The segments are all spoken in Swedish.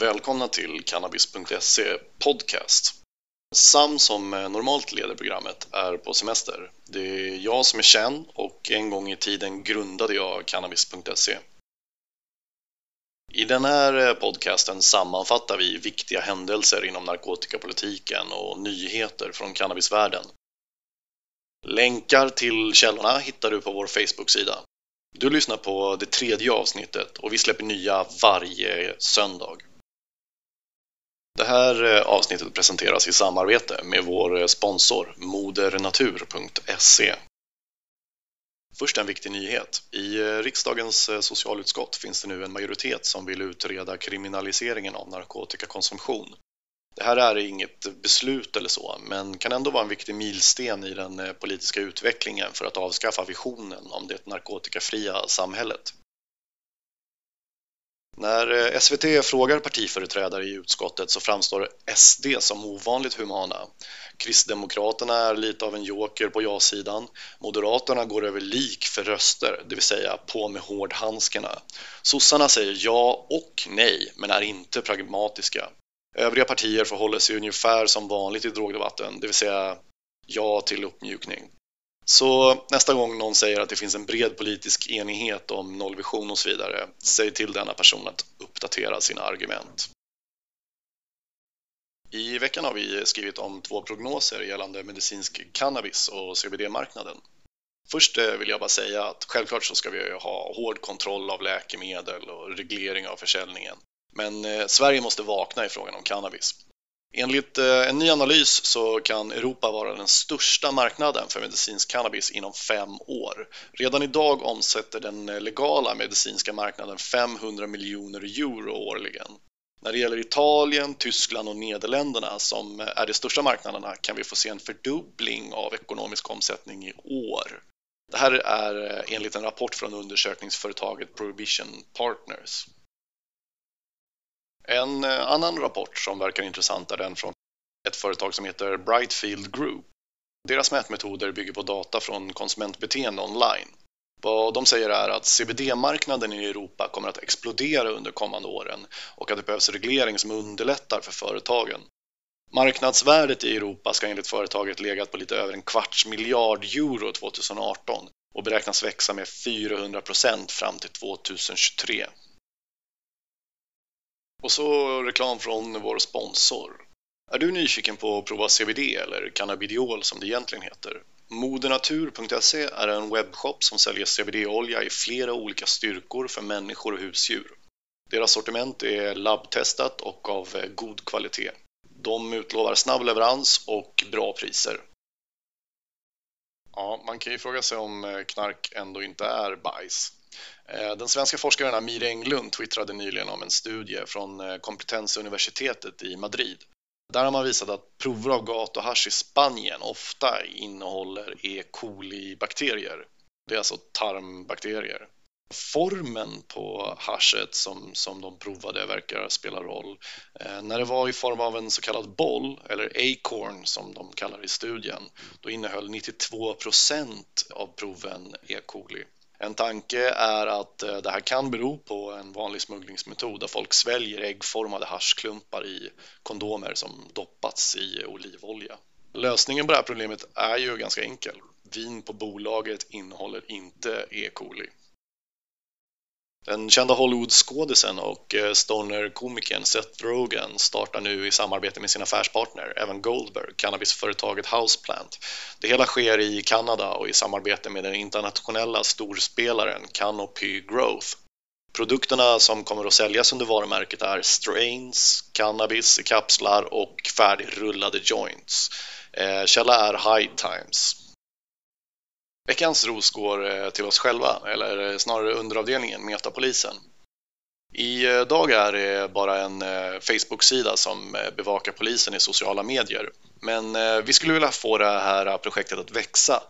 Välkomna till Cannabis.se Podcast. Sam som normalt leder programmet är på semester. Det är jag som är känd och en gång i tiden grundade jag Cannabis.se. I den här podcasten sammanfattar vi viktiga händelser inom narkotikapolitiken och nyheter från cannabisvärlden. Länkar till källorna hittar du på vår Facebook-sida. Du lyssnar på det tredje avsnittet och vi släpper nya varje söndag. Det här eh, avsnittet presenteras i samarbete med vår eh, sponsor modernatur.se. Först en viktig nyhet. I eh, riksdagens socialutskott finns det nu en majoritet som vill utreda kriminaliseringen av narkotikakonsumtion. Det här är inget beslut eller så, men kan ändå vara en viktig milsten i den eh, politiska utvecklingen för att avskaffa visionen om det narkotikafria samhället. När eh, SVT frågar partiföreträdare i utskottet så framstår SD som ovanligt humana. Kristdemokraterna är lite av en joker på ja-sidan. Moderaterna går över lik för röster, det vill säga på med hårdhandskarna. Sossarna säger ja och nej, men är inte pragmatiska. Övriga partier förhåller sig ungefär som vanligt i drogdebatten, det vill säga ja till uppmjukning. Så nästa gång någon säger att det finns en bred politisk enighet om nollvision och så vidare, säg till denna person att uppdatera sina argument. I veckan har vi skrivit om två prognoser gällande medicinsk cannabis och CBD-marknaden. Först eh, vill jag bara säga att självklart så ska vi ha hård kontroll av läkemedel och reglering av försäljningen. Men eh, Sverige måste vakna i frågan om cannabis. Enligt eh, en ny analys så kan Europa vara den största marknaden för medicinsk cannabis inom fem år. Redan idag omsätter den eh, legala medicinska marknaden 500 miljoner euro årligen. När det gäller Italien, Tyskland och Nederländerna som eh, är de största marknaderna kan vi få se en fördubbling av ekonomisk omsättning i år. Det här är eh, enligt en rapport från undersökningsföretaget Prohibition Partners. En eh, annan rapport som verkar intressant är den från ett företag som heter Brightfield Group. Deras mätmetoder bygger på data från konsumentbeteende online. Vad de säger är att CBD-marknaden i Europa kommer att explodera under kommande åren och att det behövs reglering som underlättar för företagen. Marknadsvärdet i Europa ska enligt företaget legat på lite över en kvarts miljard euro 2018 och beräknas växa med 400 procent fram till 2023. Och så reklam från vår sponsor. Är du nyfiken på att prova CBD eller cannabidiol som det egentligen heter? Modernatur.se är en webbshop som säljer CBD-olja i flera olika styrkor för människor och husdjur. Deras sortiment är labbtestat och av eh, god kvalitet. De utlovar snabb leverans och bra priser. Ja, man kan ju fråga sig om eh, knark ändå inte är bajs. Eh, den svenska forskaren Amir Englund twittrade nyligen om en studie från eh, Kompetensuniversitetet i Madrid. Där har man visat att prover av gatuhasch i Spanien ofta innehåller E. coli-bakterier. Det är alltså tarmbakterier. Formen på haschet som, som de provade verkar spela roll. Eh, när det var i form av en så kallad boll, eller acorn som de kallar det i studien, då innehöll 92 procent av proven E. coli. En tanke är att eh, det här kan bero på en vanlig smugglingsmetod där folk sväljer äggformade haschklumpar i kondomer som doppats i olivolja. Lösningen på det här problemet är ju ganska enkel. Vin på bolaget innehåller inte E. coli. Den kända Hollywoodskådisen och eh, stoner-komikern Seth Rogen startar nu i samarbete med sin affärspartner Evan Goldberg cannabisföretaget Houseplant. Det hela sker i Kanada och i samarbete med den internationella storspelaren Canopy Growth. Produkterna som kommer att säljas under varumärket är strains, cannabis i kapslar och färdigrullade joints. Eh, källa är High Times. Veckans ros går eh, till oss själva, eller eh, snarare underavdelningen Metapolisen. Idag eh, är det bara en Facebook-sida som bevakar polisen i sociala medier. Men vi skulle vilja få det här projektet att växa.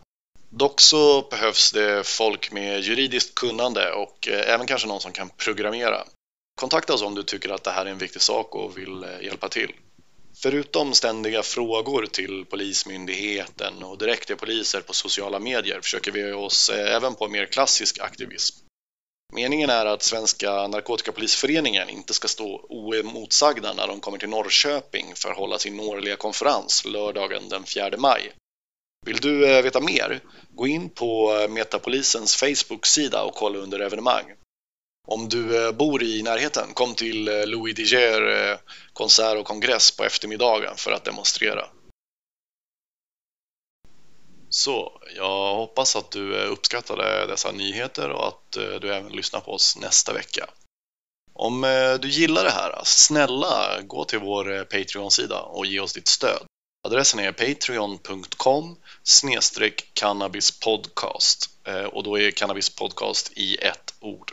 Dock så behövs det folk med juridiskt kunnande och även kanske någon som kan programmera. Kontakta oss om du tycker att det här är en viktig sak och vill hjälpa till. Förutom ständiga frågor till Polismyndigheten och direkt till poliser på sociala medier försöker vi oss eh, även på mer klassisk aktivism. Meningen är att Svenska Narkotikapolisföreningen inte ska stå oemotsagda när de kommer till Norrköping för att hålla sin årliga konferens lördagen den 4 maj. Vill du eh, veta mer? Gå in på eh, Metapolisens Facebook-sida och kolla under evenemang. Om du eh, bor i närheten, kom till eh, Louis Diger eh, konsert och kongress på eftermiddagen för att demonstrera. Så, jag hoppas att du uppskattade dessa nyheter och att du även lyssnar på oss nästa vecka. Om du gillar det här, snälla gå till vår Patreon-sida och ge oss ditt stöd. Adressen är patreon.com cannabispodcast och då är cannabispodcast i ett ord.